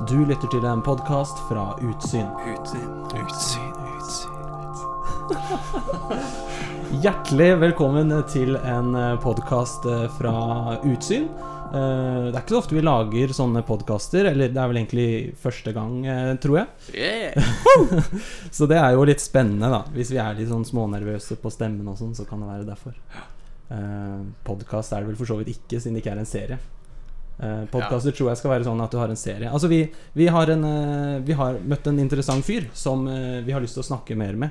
Du lytter til en podkast fra Utsyn. Utsyn. Utsyn, utsyn. Hjertelig velkommen til en podkast fra Utsyn. Eh, Det er ikke så ofte vi lager sånne podkaster, eller det er vel egentlig første gang, eh, tror jeg. Yeah. Så det er jo litt spennende, da. Hvis vi er litt sånn smånervøse på stemmen og sånn, så kan det være derfor. Podkast er det vel for så vidt ikke, siden det ikke er en serie. Uh, Podkaster tror jeg skal være sånn at du har en serie. Altså Vi, vi, har, en, eh, vi har møtt en interessant fyr som eh, vi har lyst til å snakke mer med.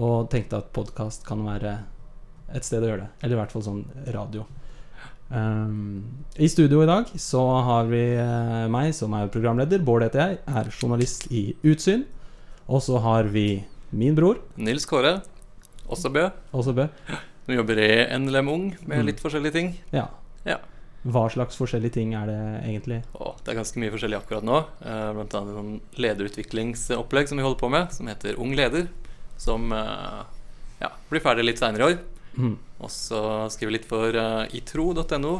Og tenkte at podkast kan være et sted å gjøre det. Eller i hvert fall sånn radio. Um, I studio i dag så har vi eh, meg som er programleder. Bård heter jeg, er journalist i Utsyn. Og så har vi min bror, Nils Kåre, også Bø. også Bø. Nå jobber i NLM Ung med Mm. litt forskjellige ting. Ja. Ja. Hva slags forskjellige ting er det egentlig? Åh, det er ganske mye forskjellig akkurat nå. Eh, Blant annet en lederutviklingsopplegg som vi holder på med, som heter Ung leder. Som eh, ja, blir ferdig litt seinere i år. Mm. Og så skriver vi litt for uh, itro.no,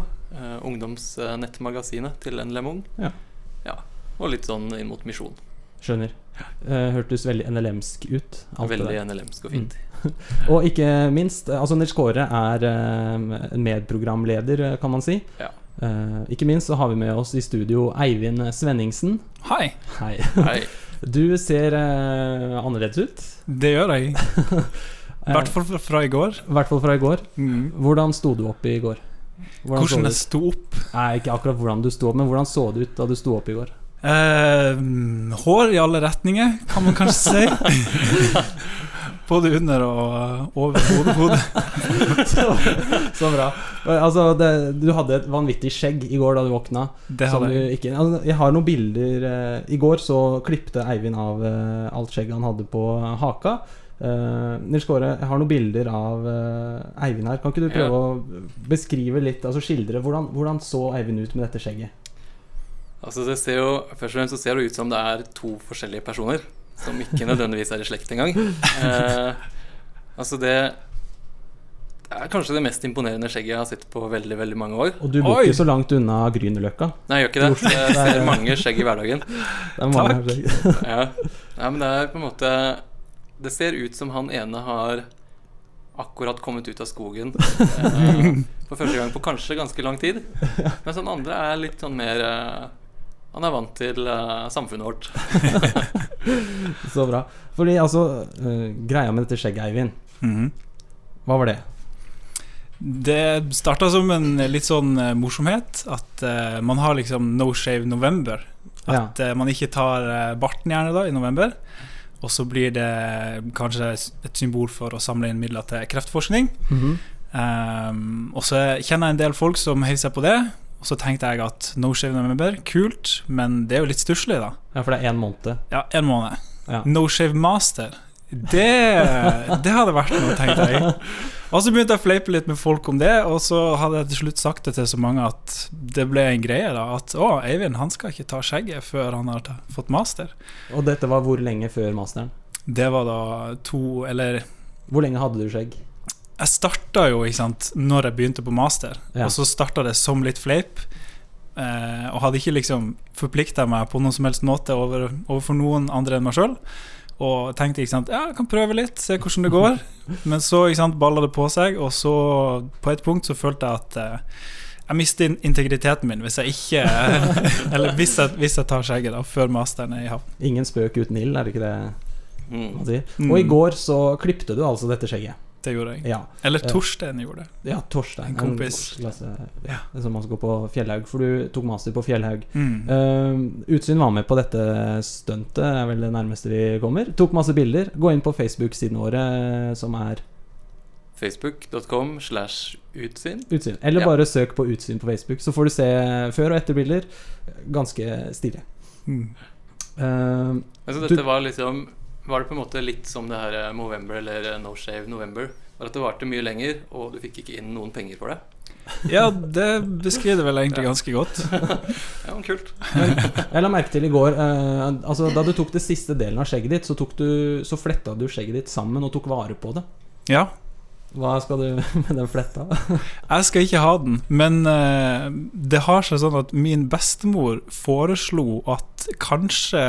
ungdomsnettmagasinet til NLM Ung. Ja. ja. Og litt sånn inn mot misjon. Skjønner. Eh, hørtes veldig NLM-sk ut. Veldig. NLM-sk og fint. Og ikke minst, eh, altså Nils Kåre er eh, medprogramleder, eh, kan man si. Ja. Eh, ikke minst så har vi med oss i studio Eivind Svenningsen. Hei, Hei. Hei. Du ser annerledes ut. det gjør jeg. I hvert fall fra, i går. I hvert fall fra i går. Mm. Hvordan sto du opp i går? Hvordan Hvordan jeg sto opp. Nei, ikke akkurat hvordan du sto opp, men hvordan så det ut da du sto opp i går? Eh, mm, hår i alle retninger, kan man kanskje si. Både under og over hodet. hodet. så, så bra. Altså, det, du hadde et vanvittig skjegg i går da du våkna. Det hadde jeg. ikke, altså, jeg har noen bilder eh, I går så klipte Eivind av eh, alt skjegget han hadde på haka. Uh, Nils Kåre, jeg har noen bilder av uh, Eivind her. Kan ikke du Ja. prøve å beskrive litt, altså skildre hvordan, hvordan så Eivind ut med dette skjegget? Altså det ser jo, Først og fremst så ser det ut som det er to forskjellige personer. Som ikke nødvendigvis er i slekt engang. Eh, altså det Det er kanskje det mest imponerende skjegget jeg har sett på veldig veldig mange år. Og du bor Oi! ikke så langt unna Grünerløkka. Nei, jeg gjør ikke det. Jeg ser mange skjegg i hverdagen. Det er mange Takk. skjegg. Ja. Nei, men det er på en måte Det ser ut som han ene har akkurat kommet ut av skogen eh, for første gang på kanskje ganske lang tid. Mens han andre er litt sånn mer eh, Han er vant til uh, samfunnet vårt. Så bra. Fordi altså, uh, greia med dette skjegget, Eivind, Mhm. hva var det? Det starta som en litt sånn uh, morsomhet. At uh, man har liksom no shave november. Ja. At eh, man ikke tar barten gjerne da i november. Og så blir det kanskje et symbol for å samle inn midler til kreftforskning. Mhm. Um, og så kjenner jeg en del folk som heiv seg på det. Og så tenkte jeg at no shave november, kult, men det er jo litt stusslig, da. Ja, for det er én måned. Ja, en måned. Ja. No shave master. Det, det hadde vært noe, tenkte jeg. Og så begynte jeg å fleipe litt med folk om det, og så hadde jeg til slutt sagt det til så mange at det ble en greie. da At å, Eivind han skal ikke ta skjegget før han har fått master. Og dette var hvor lenge før masteren? Det var da to Eller Hvor lenge hadde du skjegg? Jeg starta jo ikke sant når jeg begynte på master, Ja. og så starta det som litt fleip. Eh, og hadde ikke liksom forplikta meg på noen som helst måte over, overfor noen andre enn meg sjøl. Og tenkte ikke sant, ja, jeg kan prøve litt, se hvordan det går. Men så ikke sant, balla det på seg, og så på et punkt så følte jeg at eh, jeg mister integriteten min hvis jeg ikke Eller hvis jeg, hvis jeg tar skjegget da før masteren er i havn. Ingen spøk uten ild, er det ikke det Mm. man sier? Mm. Og i går så klipte du altså dette skjegget. Det gjorde jeg. Ja. Eller Ja. Torstein gjorde det. ja Torstein. En kompis. klasse, ja, som man skal gå på Fjellhaug, for du tok master på Fjellhaug. Mm. Uh, Utsyn var med på dette stuntet, er vel det nærmeste vi kommer. Tok masse bilder. Gå inn på Facebook-siden vår, eh, som er Facebook.com slash utsyn. Utsyn. Eller Ja. bare søk på Utsyn på Facebook, så får du se før- og etterbilder. Ganske stilig. Mm. Uh, Altså, Du- dette var liksom Var det på en måte litt som det her november Movember eller eh, No Shave November? Var at det varte mye lenger, og du fikk ikke inn noen penger for det? Ja, det beskriver vel egentlig ganske godt. Ja, men kult. Jeg la merke til i går eh, Altså Da du tok det siste delen av skjegget ditt, så, tok du, så fletta du skjegget ditt sammen og tok vare på det. Ja, Hva skal du med den fletta? jeg skal ikke ha den, men eh, det har seg sånn at min bestemor foreslo at at kanskje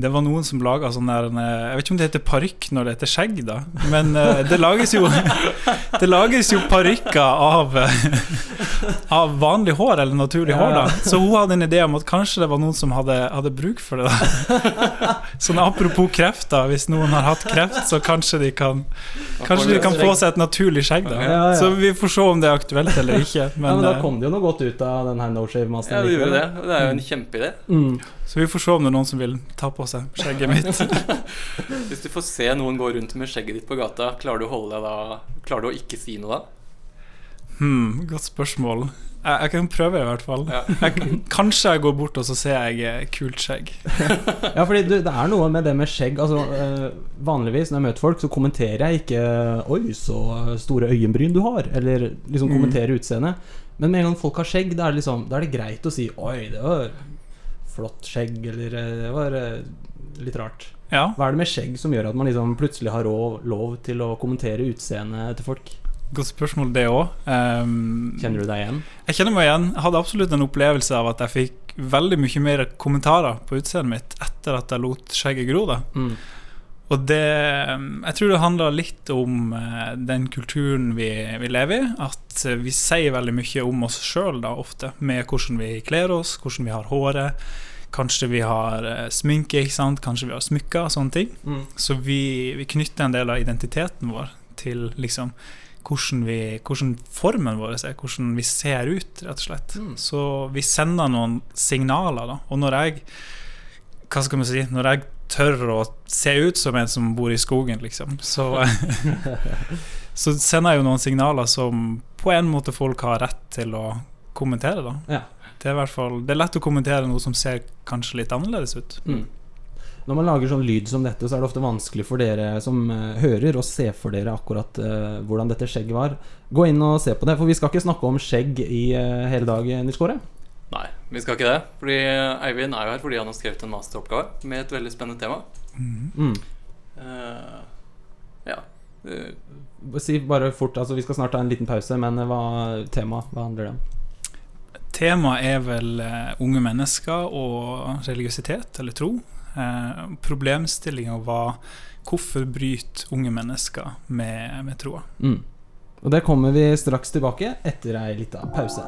det var noen som laga sånn der eh, Jeg vet ikke om det heter parykk når det heter skjegg, da, men eh, det lages jo Det lages jo parykker av, eh, av vanlig hår, eller naturlig hår, da. Så hun hadde en idé om at kanskje det var noen som hadde, hadde bruk for det. da Sånn apropos kreft, da. Hvis noen har hatt kreft, så kanskje de kan Kanskje de kan få seg et naturlig skjegg, da. Ja, ja. Så vi får se om det er aktuelt eller ikke. Men, ja, men da kom det jo noe godt ut av den her no Ja, shave-masteren. det gjorde det. Det er jo en kjempeidé. Mm. Så vi får se om det er noen som vil ta på seg skjegget mitt. Hvis du får se noen gå rundt med skjegget ditt på gata, klarer du å holde deg da Klarer du å ikke si noe da? Hmm, godt spørsmål. Jeg, jeg kan prøve, i hvert fall. Ja. Jeg, kanskje jeg går bort og så ser jeg eh, kult skjegg. Ja, fordi du, det er noe med det med skjegg. Altså, eh, vanligvis når jeg møter folk, så kommenterer jeg ikke 'Oi, så store øyenbryn du har', eller liksom Mm. kommenterer utseendet. Men med en gang folk har skjegg, da er liksom, da er det greit å si 'Oi, det var flott skjegg', eller eh, 'Det var eh, litt rart'. Ja, Hva er det med skjegg som gjør at man liksom plutselig har lov, lov til å kommentere utseendet til folk? godt spørsmål, det òg. Um, Kjenner du deg igjen? jeg kjenner meg igjen. Jeg hadde absolutt en opplevelse av at jeg fikk veldig mye mer kommentarer på utseendet mitt etter at jeg lot skjegget gro. da Mm. Og det Jeg tror det handler litt om eh, den kulturen vi, vi lever i. At eh, vi sier veldig mye om oss sjøl, ofte. Med hvordan vi kler oss, hvordan vi har håret. Kanskje vi har eh, sminke, ikke sant? kanskje vi har smykker, sånne ting. Mm. Så vi, vi knytter en del av identiteten vår til liksom hvordan, vi, hvordan formen vår er, hvordan vi ser ut, rett og slett. Mm. Så vi sender noen signaler, da. Og når jeg Hva skal man si? Når jeg tør å se ut som en som bor i skogen, liksom, så Så sender jeg jo noen signaler som på en måte folk har rett til å kommentere, da. Ja. Det er fall Det er lett å kommentere noe som ser kanskje litt annerledes ut. Mm. Når man lager sånn lyd som dette, så er det ofte vanskelig for dere som eh, hører, å se for dere akkurat uh, hvordan dette skjegget var. Gå inn og se på det, for vi skal ikke snakke om skjegg i uh, hele dag, Nils Kåre. Nei, vi skal ikke det. Fordi Eivind er jo her fordi han har skrevet en masteroppgave med et veldig spennende tema. Mm. Uh, ja. Uh, Si bare fort, altså Vi skal snart ta en liten pause, men eh, hva tema, hva handler det om? Temaet er vel uh, unge mennesker og religiøsitet, eller tro. Uh, Problemstillinga var hvorfor bryter unge mennesker med, med troa. Mm. Og det kommer vi straks tilbake etter ei lita pause.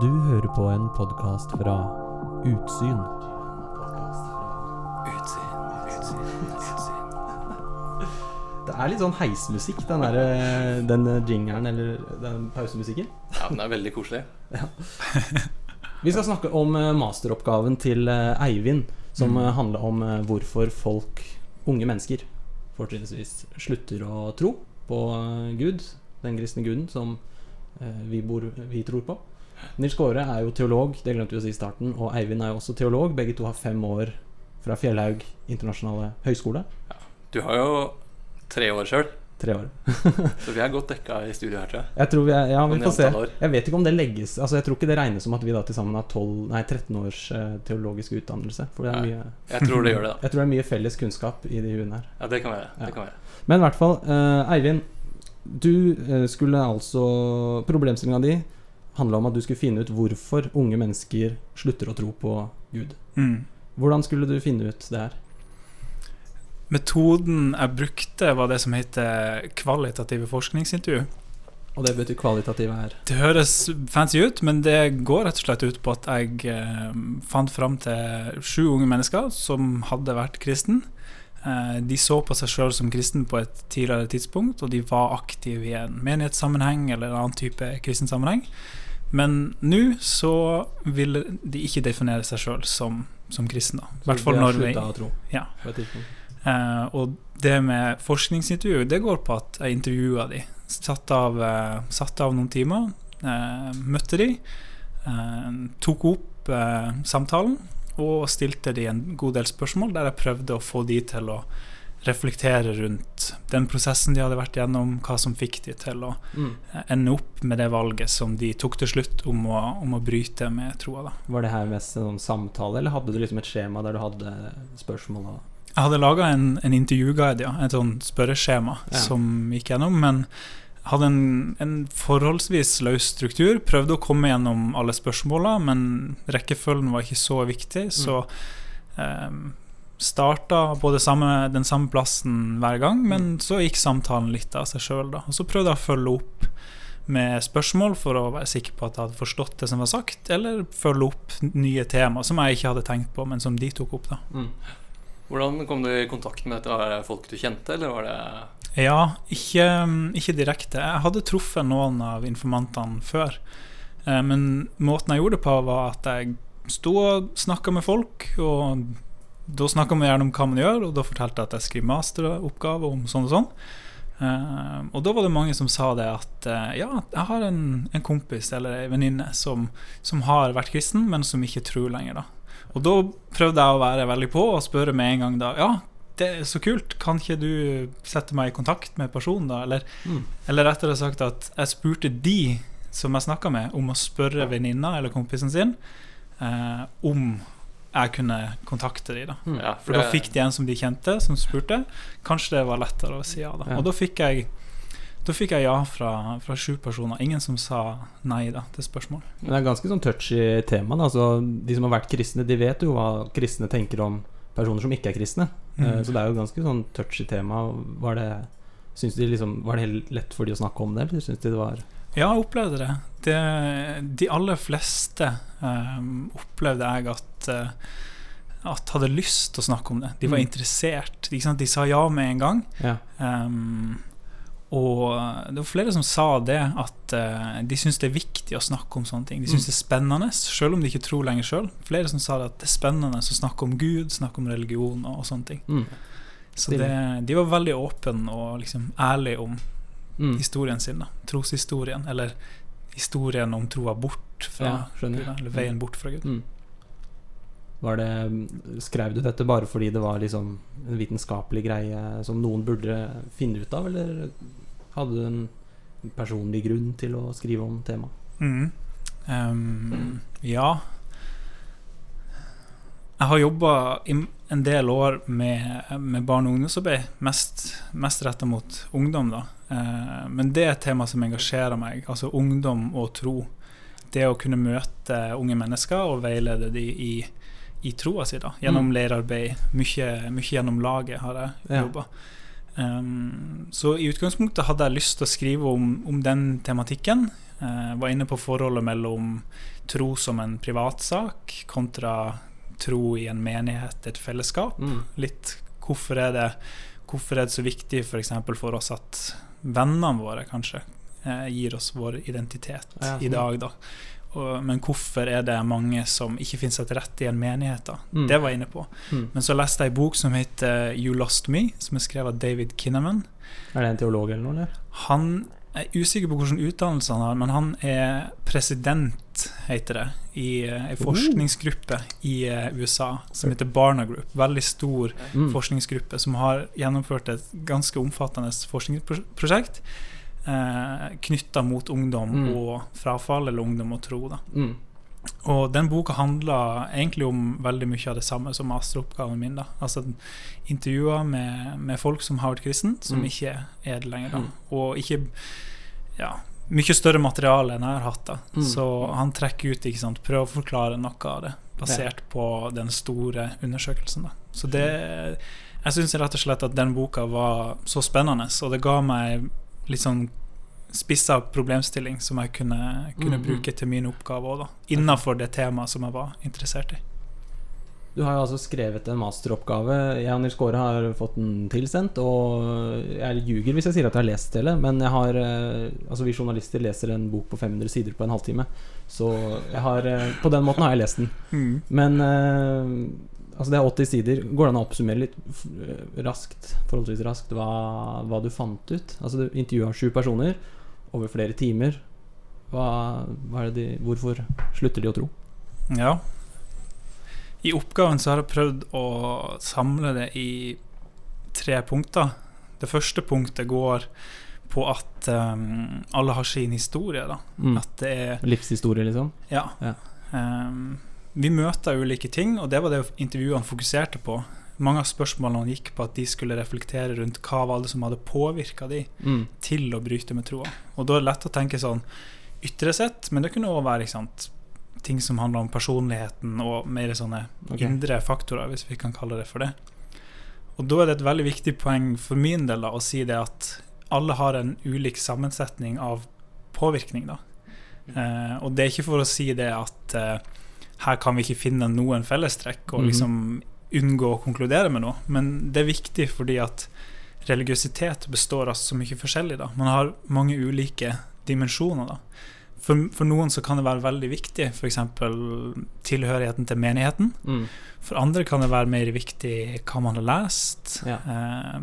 Du hører på en podkast fra Utsyn. utsyn, utsyn, utsyn. Det er litt sånn heismusikk, den, der, eh, den jingeren eller den pausemusikken. Ja, den er veldig koselig. Vi skal snakke om eh, masteroppgaven til eh, Eivind, som Mm. eh, handler om eh, hvorfor folk, unge mennesker, fortrinnsvis slutter å tro på eh, Gud, den kristne guden som eh, vi, bor, vi tror på. Nils Kåre er jo teolog, det glemte vi å si i starten, og Eivind er jo også teolog. Begge to har fem år fra Fjellhaug internasjonale høgskole. Du har jo tre år sjøl, Tre år. så vi er godt dekka i studio her, tror jeg. Jeg tror vi er, Ja, vi får se. Jeg vet ikke om det legges Altså Jeg tror ikke det regnes som at vi da til sammen har 12, nei, 13 års uh, teologisk utdannelse. For det er mye Jeg tror det gjør det, da. Jeg tror det er mye felles kunnskap i de huene her. Ja, det kan være. Ja. Det kan være. Men i hvert fall, uh, Eivind. Du uh, skulle altså Problemstillinga di handla om at du skulle finne ut hvorfor unge mennesker slutter å tro på Gud. Mm. Hvordan skulle du finne ut det her? Metoden jeg brukte, var det som heter kvalitative forskningsintervju. Og det betyr kvalitative her. Det høres fancy ut, men det går rett og slett ut på at jeg eh, fant fram til sju unge mennesker som hadde vært kristen. Eh, de så på seg sjøl som kristen på et tidligere tidspunkt, og de var aktive i en menighetssammenheng eller en annen type kristen sammenheng. Men nå så vil de ikke definere seg sjøl som, som kristne. I hvert fall når vi. Ja. Eh, og det med forskningsintervju, det går på at jeg intervjua de. Satt av, eh, satt av noen timer, eh, møtte de, tok opp samtalen og stilte de en god del spørsmål der jeg prøvde å få de til å reflektere rundt den prosessen de hadde vært gjennom, hva som fikk de til å Mm. eh, ende opp med det valget som de tok til slutt om å, om å bryte med troa. Var det her mest en samtale, eller hadde du liksom et skjema der du hadde spørsmål? Jeg hadde laga en, en intervjuguide, ja. Et sånn spørreskjema Ja. som gikk gjennom. Men hadde en, en forholdsvis løs struktur. Prøvde å komme gjennom alle spørsmåla, men rekkefølgen var ikke så viktig. Så um, starta på samme, den samme plassen hver gang, men så gikk samtalen litt av seg sjøl. Og så prøvde jeg å følge opp med spørsmål for å være sikker på at jeg hadde forstått det som var sagt, eller følge opp nye tema som jeg ikke hadde tenkt på, men som de tok opp. da Mm. Hvordan kom du i kontakt med dette? Var det folk du kjente, eller var det Ja, ikke, ikke direkte. Jeg hadde truffet noen av informantene før. Eh, Men måten jeg gjorde det på, var at jeg sto og snakka med folk. Og da snakka vi gjerne om hva man gjør, og da fortalte jeg at jeg skriver masteroppgave om sånn og sånn. Eh, og da var det mange som sa det at eh, ja, jeg har en, en kompis eller ei venninne som, som har vært kristen, men som ikke tror lenger. da Og da prøvde jeg å være veldig på og spørre med en gang da Ja, det er så kult, kan ikke du sette meg i kontakt med personen, da? Eller, Mm. eller rettere sagt at jeg spurte de som jeg snakka med, om å spørre venninna eller kompisen sin eh, om jeg kunne kontakte de da. Mm. Ja, For da fikk de en som de kjente, som spurte. Kanskje det var lettere å si ja. da Ja. Og da fikk jeg da fikk jeg ja fra, fra sju personer. Ingen som sa nei da til spørsmål. Men det er ganske sånn touchy tema. Da. Altså, de som har vært kristne, de vet jo hva kristne tenker om personer som ikke er kristne. Mm. Eh, Så det er jo ganske sånn touchy tema. Var det, syns de liksom, var det helt lett for de å snakke om det, eller syns de det var Ja, jeg opplevde det. det de aller fleste eh, opplevde jeg at eh, at hadde lyst til å snakke om det. De var Mm. interessert. De sa ja med en gang. Ja. Um, og det var flere som sa det, at uh, de syns det er viktig å snakke om sånne ting. De syns Mm. det er spennende, selv om de ikke tror lenger sjøl. Flere som sa det at det er spennende å snakke om Gud, snakke om religion og, og sånne ting. Mm. Så det, de var veldig åpne og liksom ærlige om Mm. historien sin. da Troshistorien, eller historien om troa bort fra Ja. Gud. Eller veien bort fra Gud. Mm. Var det, skrev du dette bare fordi det var liksom en vitenskapelig greie som noen burde finne ut av, eller hadde du en personlig grunn til å skrive om temaet? Mm. Um, ja. Jeg har jobba en del år med, med barne- og ungdomsarbeid, mest, mest retta mot ungdom. da Men det er et tema som engasjerer meg, altså ungdom og tro. Det å kunne møte unge mennesker og veilede de i, i troa si, da, gjennom Mm. leirarbeid. Mye, mye gjennom laget har jeg Ja. jobba. Um, så i utgangspunktet hadde jeg lyst til å skrive om, om den tematikken. Uh, var inne på forholdet mellom tro som en privatsak kontra tro i en menighet, et fellesskap. Mm. Litt hvorfor er det, hvorfor er det så viktig for, eksempel for oss at vennene våre kanskje eh, gir oss vår identitet Ja, i sånn. dag, da. Og, men hvorfor er det mange som ikke finner seg til rette i en menighet? da? Mm. Det var jeg inne på. Mm. Men så leste jeg en bok som heter You Lost Me, som er skrevet av David Kinnaman. Er det en teolog eller noe, eller? Han jeg er usikker på hvilken utdannelse han har, men han er president, heter det, i eh, en forskningsgruppe i eh, USA som heter Barna Group. Veldig stor Mm. forskningsgruppe som har gjennomført et ganske omfattende forskningsprosjekt eh, knytta mot ungdom Mm. og frafall, eller ungdom og tro. da. Mm. Og den boka handla egentlig om veldig mye av det samme som masteroppgaven min. da Altså intervjuer med, med folk som har vært kristen, som Mm. ikke er det lenger. da Mm. Og ikke Ja, mye større materiale enn jeg har hatt. Mm. Så han trekker ut, ikke sant prøver å forklare noe av det, basert på den store undersøkelsen. da Så det Jeg syns rett og slett at den boka var så spennende, og det ga meg litt sånn spissa problemstilling som jeg kunne, kunne mm. bruke til min oppgave òg. Innafor det temaet som jeg var interessert i. Du har jo altså skrevet en masteroppgave. Jeg og Nils Kåre har fått den tilsendt. Og jeg ljuger hvis jeg sier at jeg har lest hele, men jeg har eh, Altså vi journalister leser en bok på 500 sider på en halvtime. Så jeg har eh, På den måten har jeg lest den. Men eh, Altså det er 80 sider. Går det an å oppsummere litt raskt, forholdsvis raskt hva, hva du fant ut? Altså Du intervjua sju personer over flere timer. Hva, hva det de, hvorfor slutter de å tro? Ja. I oppgaven så har jeg prøvd å samle det i tre punkter. Det første punktet går på at um, alle har sin historie. da Mm. At det er Livshistorie, liksom? Ja. Ja. Um, vi møter ulike ting, og det var det intervjuene fokuserte på. mange av spørsmålene gikk på at de skulle reflektere rundt hva var det som hadde påvirka de Mm. til å bryte med troa. Og da er det lett å tenke sånn ytre sett, men det kunne òg være ikke sant, ting som handler om personligheten og mer sånne okay. indre faktorer, hvis vi kan kalle det for det. Og da er det et veldig viktig poeng for min del da, å si det at alle har en ulik sammensetning av påvirkning. da. Eh, og det er ikke for å si det at eh, her kan vi ikke finne noen fellestrekk og Mhm. liksom unngå å konkludere med noe, men det er viktig fordi at religiøsitet består av så mye forskjellig. da. Man har mange ulike dimensjoner. da. For, for noen så kan det være veldig viktig, f.eks. tilhørigheten til menigheten. Mm. For andre kan det være mer viktig hva man har lest, Ja. eh,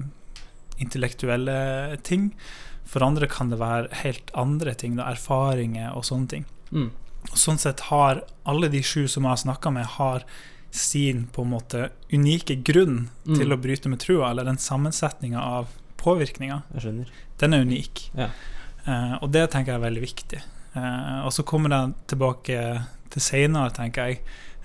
intellektuelle ting. For andre kan det være helt andre ting, da, erfaringer og sånne ting. Mm. Sånn sett har alle de sju som jeg har snakka med, har sin på en måte unike grunn Mm. til å bryte med trua, eller den sammensetninga av påvirkninga. Den er unik. Ja. Eh, og det tenker jeg er veldig viktig. Eh, og så kommer den tilbake til seinere, tenker jeg.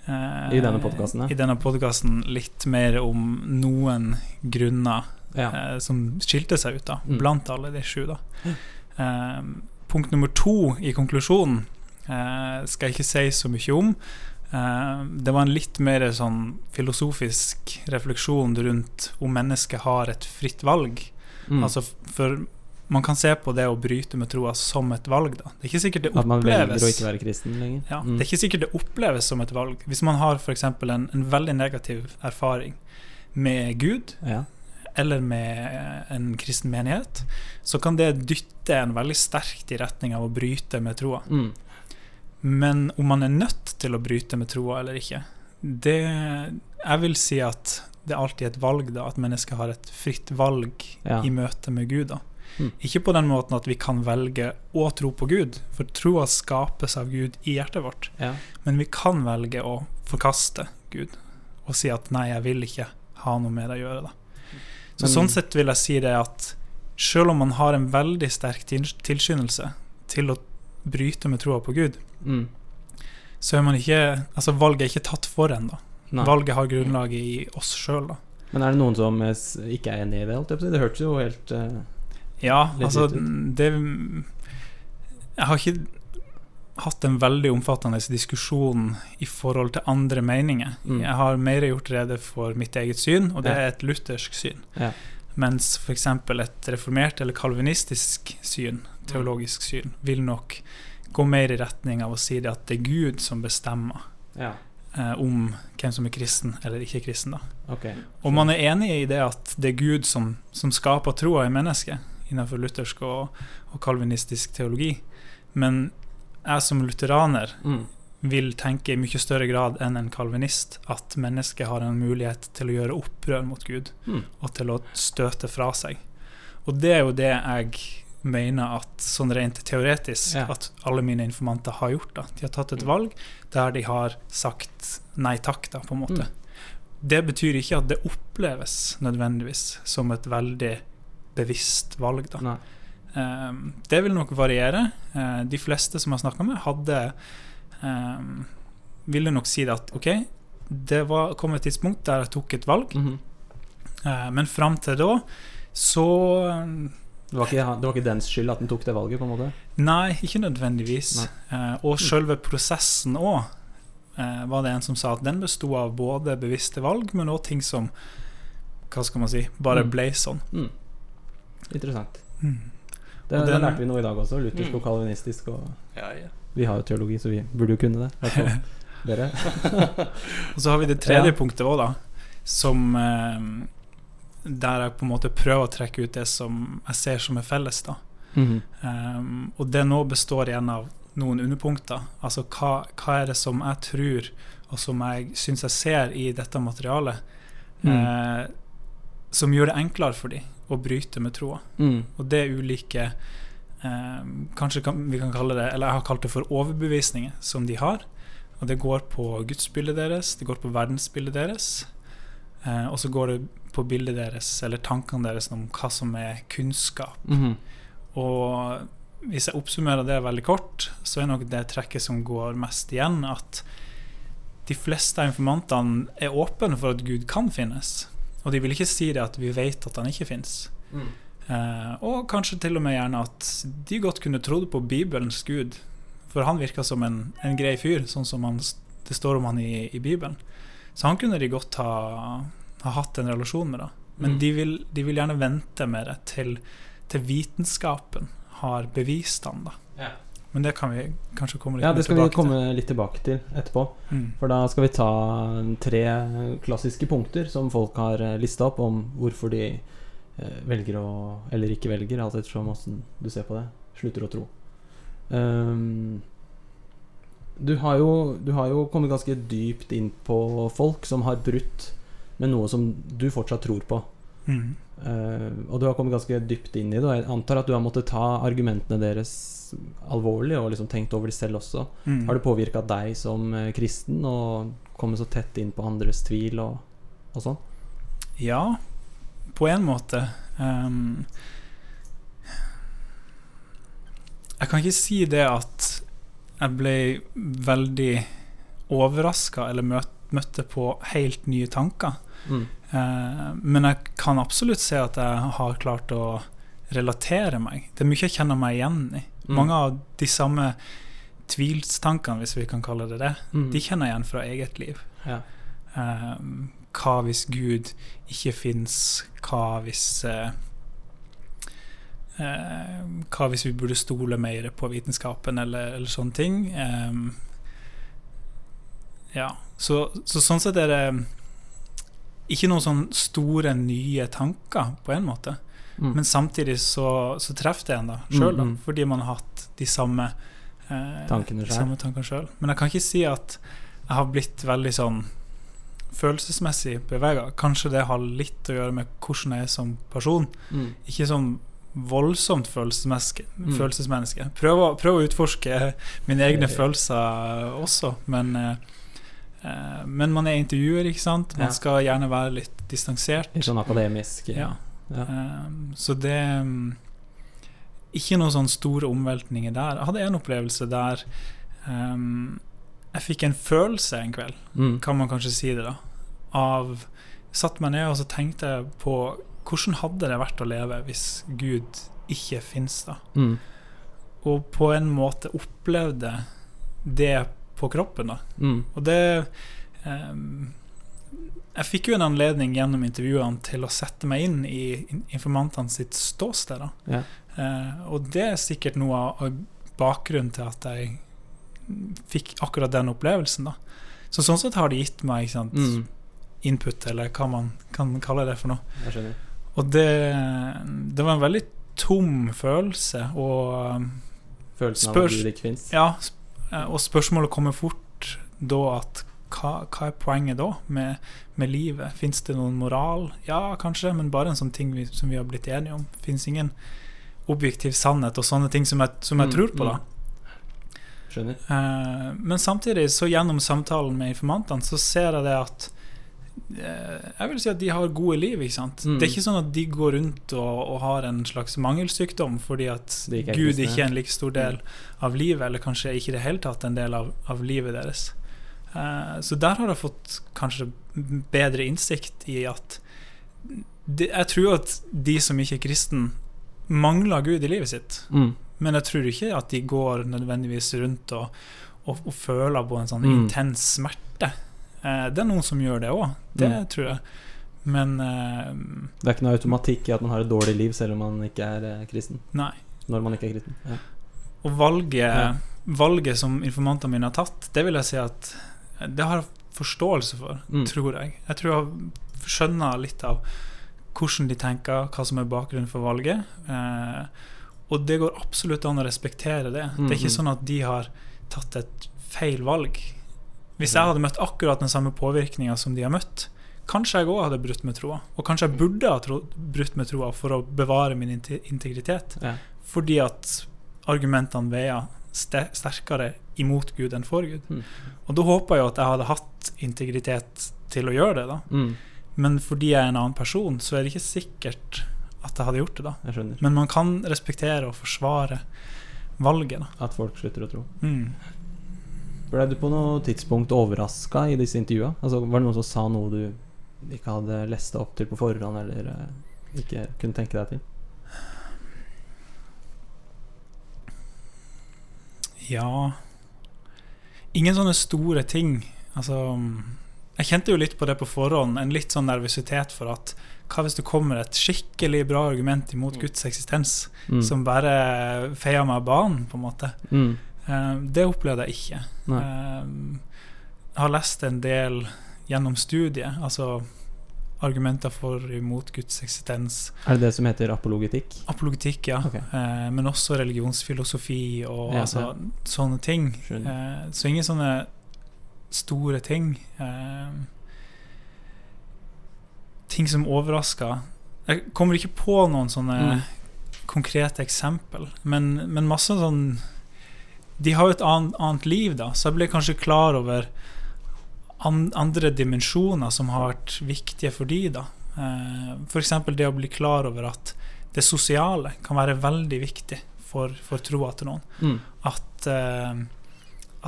eh, I denne podcasten, ja. I denne podkasten litt mer om noen grunner Ja. eh, som skilte seg ut, da, Mm. blant alle de sju. Da. Eh, punkt nummer to i konklusjonen eh, skal jeg ikke si så mye om. Eh, det var en litt mer sånn filosofisk refleksjon rundt om mennesket har et fritt valg. Mm. Altså, for man kan se på det å bryte med troa som et valg. Da. Det er ikke sikkert det At man velger oppleves å ikke være kristen lenger. ja, Mm. Det er ikke sikkert det oppleves som et valg. Hvis man har f.eks. En, en veldig negativ erfaring med Gud, Ja. eller med eh, en kristen menighet, så kan det dytte en veldig sterkt i retning av å bryte med troa. Mm. Men om man er nødt til å bryte med troa eller ikke, det Jeg vil si at det er alltid et valg, da, at mennesket har et fritt valg Ja. i møte med Gud. da. Mm. Ikke på den måten at vi kan velge å tro på Gud, for troa skapes av Gud i hjertet vårt. ja. Men vi kan velge å forkaste Gud og si at 'nei, jeg vil ikke ha noe med det å gjøre'. da. Så Men- Sånn sett vil jeg si det at selv om man har en veldig sterk til- tilskyndelse til å bryte med troa på Gud, Mm. så er man ikke Altså, valget er ikke tatt for. Nei. Valget har grunnlaget i oss sjøl, da. Men er det noen som ikke er enig i det? Det hørtes jo helt eh, Ja, Litt altså det Jeg har ikke hatt en veldig omfattende diskusjon i forhold til andre meninger. Mm. Jeg har mer gjort rede for mitt eget syn, og det Ja. er et luthersk syn. Ja. Mens f.eks. et reformert eller kalvinistisk syn, teologisk syn, vil nok gå mer i retning av å si det at det er Gud som bestemmer Ja. eh, om hvem som er kristen eller ikke kristen. da. Okay. Og man er enig i det at det er Gud som, som skaper troa i mennesket, innenfor luthersk og, og kalvinistisk teologi. Men jeg som lutheraner Mm. vil tenke i mye større grad enn en kalvinist at mennesket har en mulighet til å gjøre opprør mot Gud, Mm. og til å støte fra seg. Og det er jo det jeg mener at sånn rent teoretisk Ja. at alle mine informanter har gjort. da. De har tatt et valg der de har sagt nei takk, da, på en måte. Mm. Det betyr ikke at det oppleves nødvendigvis som et veldig bevisst valg. da. Um, det vil nok variere. Uh, de fleste som har snakka med, hadde um, Ville nok si det at OK, det var, kom et tidspunkt der jeg tok et valg, Mhm. uh, men fram til da så um, det, var ikke, det var ikke dens skyld at den tok det valget, på en måte? Nei, ikke nødvendigvis. Uh, og selve prosessen òg, var det en som sa at den besto av både bevisste valg, men òg ting som Hva skal man si bare Mm. ble sånn. Mm. Interessant. Mm. Det, den, det lærte vi noe i dag også. Luthersk Mm. og kalvinistisk. Og Ja, ja. vi har jo teologi, så vi burde jo kunne det. I hvert fall dere. Og så har vi det tredje Ja. punktet òg, da. Som eh, Der jeg på en måte prøver å trekke ut det som jeg ser som er felles. da Mm. um, Og det nå består igjen av noen underpunkter. Altså hva, hva er det som jeg tror, og som jeg syns jeg ser i dette materialet, Mm. eh, som gjør det enklere for dem å bryte med troa. Mm. Og det er ulike eh, Kanskje kan, vi kan kalle det Eller jeg har kalt det for overbevisninger som de har. Og det går på gudsbildet deres, det går på verdensbildet deres. Eh, og så går det på bildet deres, eller tankene deres om hva som er kunnskap. Mm. Og hvis jeg oppsummerer det veldig kort, så er nok det trekket som går mest igjen, at de fleste av informantene er åpne for at Gud kan finnes. Og de vil ikke si det at vi vet at han ikke fins. Eh, og kanskje til og med gjerne at de godt kunne trodd på Bibelens Gud. For han virka som en, en grei fyr, sånn som han, det står om han i, i Bibelen. Så han kunne de godt ha, ha hatt en relasjon med. da Men Mm. de, vil, de vil gjerne vente med det til, til vitenskapen har bevist han. da Ja. Men det kan vi kanskje komme litt Ja, det skal vi tilbake til. litt tilbake til etterpå. Mm. For da skal vi ta tre klassiske punkter som folk har lista opp om hvorfor de eh, velger å Eller ikke velger, alt ettersom åssen du ser på det. Slutter å tro. Um, du, har jo, du har jo kommet ganske dypt inn på folk som har brutt med noe som du fortsatt tror på. Mm. Uh, og du har kommet ganske dypt inn i det, og jeg antar at du har måttet ta argumentene deres alvorlig og liksom tenkt over det selv også. Mm. Har det påvirka deg som eh, kristen å komme så tett inn på andres tvil og, og sånn? Ja, på en måte. Um, jeg kan ikke si det at jeg ble veldig overraska eller møt, møtte på helt nye tanker. Mm. Uh, men jeg kan absolutt se at jeg har klart å relatere meg. Det er mye jeg kjenner meg igjen i. Mm. Mange av de samme tvilstankene, hvis vi kan kalle det det, Mm. de kjenner igjen fra eget liv. Ja. Um, hva hvis Gud ikke fins? Hva hvis uh, uh, Hva hvis vi burde stole mer på vitenskapen, eller, eller sånne ting? Um, ja. Så, så sånn sett er det ikke noen sånne store, nye tanker, på en måte. Mm. Men samtidig så, så treffer det en da sjøl, Mm, mm. fordi man har hatt de samme eh, Tankene selv. Men jeg kan ikke si at jeg har blitt veldig sånn følelsesmessig bevega. Kanskje det har litt å gjøre med hvordan jeg er som person. Mm. Ikke sånn voldsomt følelsesmenneske. Mm. følelsesmenneske. Prøv, å, prøv å utforske mine egne følelser også, men eh, eh, Men man er intervjuer, ikke sant? Man skal gjerne være litt distansert. Litt sånn akademisk. Ja. Ja. Um, så det um, Ikke noen sånne store omveltninger der. Jeg hadde en opplevelse der um, jeg fikk en følelse en kveld, Mm. kan man kanskje si det, da. Av Satt meg ned og så tenkte jeg på hvordan hadde det vært å leve hvis Gud ikke fins, da. Mm. Og på en måte opplevde det på kroppen, da. Mm. Og det ehm, Jeg fikk jo en anledning gjennom intervjuene til å sette meg inn i informantene sitt ståsted. Ja. Eh, og det er sikkert noe av bakgrunnen til at jeg fikk akkurat den opplevelsen. da. Så sånn sett har det gitt meg ikke sant, Mm. input, eller hva man kan kalle det for noe. Og det, det var en veldig tom følelse. Og um, Følelsen av at du ikke fins. Ja, eh, og spørsmålet kommer fort da at hva, hva er poenget da med, med livet? Fins det noen moral? Ja, kanskje, men bare en sånn ting vi, som vi har blitt enige om. Fins ingen objektiv sannhet og sånne ting som jeg, som jeg Mm, tror på, da. Skjønner. Eh, men samtidig, så gjennom samtalen med informantene, så ser jeg det at eh, Jeg vil si at de har gode liv, ikke sant. Mm. Det er ikke sånn at de går rundt og, og har en slags mangelsykdom fordi at ikke Gud ikke er en like stor del av livet, eller kanskje ikke i det hele tatt en del av, av livet deres. Eh, så der har jeg fått kanskje bedre innsikt i at Jeg tror at de som ikke er kristen, mangler Gud i livet sitt. Mm. Men jeg tror ikke at de går nødvendigvis rundt og, og, og føler på en sånn Mm. intens smerte. Eh, det er noen som gjør det òg, det Mm. tror jeg. Men eh, Det er ikke noe automatikk i at man har et dårlig liv selv om man ikke er kristen. nei. Når man ikke er kristen. Ja. Og valget, Ja. valget som informantene mine har tatt, det vil jeg si at det har jeg forståelse for, Mm. tror jeg. Jeg tror jeg skjønner litt av hvordan de tenker, hva som er bakgrunnen for valget. Eh, og det går absolutt an å respektere det. Det er ikke Mhm. sånn at de har tatt et feil valg. Hvis jeg hadde møtt akkurat den samme påvirkninga som de har møtt, kanskje jeg òg hadde brutt med troa. Og kanskje jeg burde ha tro, brutt med troa for å bevare min integritet. Ja. Fordi at argumentene veier sterkere imot Gud enn for Gud. Mm. Og da håper jeg jo at jeg hadde hatt integritet til å gjøre det, da. Mm. Men fordi jeg er en annen person, så er det ikke sikkert at jeg hadde gjort det, da. Men man kan respektere og forsvare valget, da. At folk slutter å tro. Mm. Ble du på noe tidspunkt overraska i disse intervjua? Altså, var det noen som sa noe du ikke hadde lest deg opp til på forhånd, eller eh, ikke kunne tenke deg til? Ja Ingen sånne store ting. Altså Jeg kjente jo litt på det på forhånd. En litt sånn nervøsitet for at hva hvis det kommer et skikkelig bra argument imot Mm. Guds eksistens, Mm. som bare feier meg av banen, på en måte? Mm. Eh, det opplevde jeg ikke. Nei. Eh, jeg har lest en del gjennom studiet, altså argumenter for og imot Guds eksistens. Er det det som heter apologetikk? Apologetikk, ja. Okay. Eh, men også religionsfilosofi og Ja, altså, ja. sånne ting. Eh, så ingen sånne store ting. Eh, ting som overrasker. Jeg kommer ikke på noen sånne Mm. konkrete eksempel, men, men masse sånn De har jo et annet, annet liv, da, så jeg ble kanskje klar over andre dimensjoner som har vært viktige for de da. Eh, F.eks. det å bli klar over at det sosiale kan være veldig viktig for, for troa til noen. Mm. At, eh,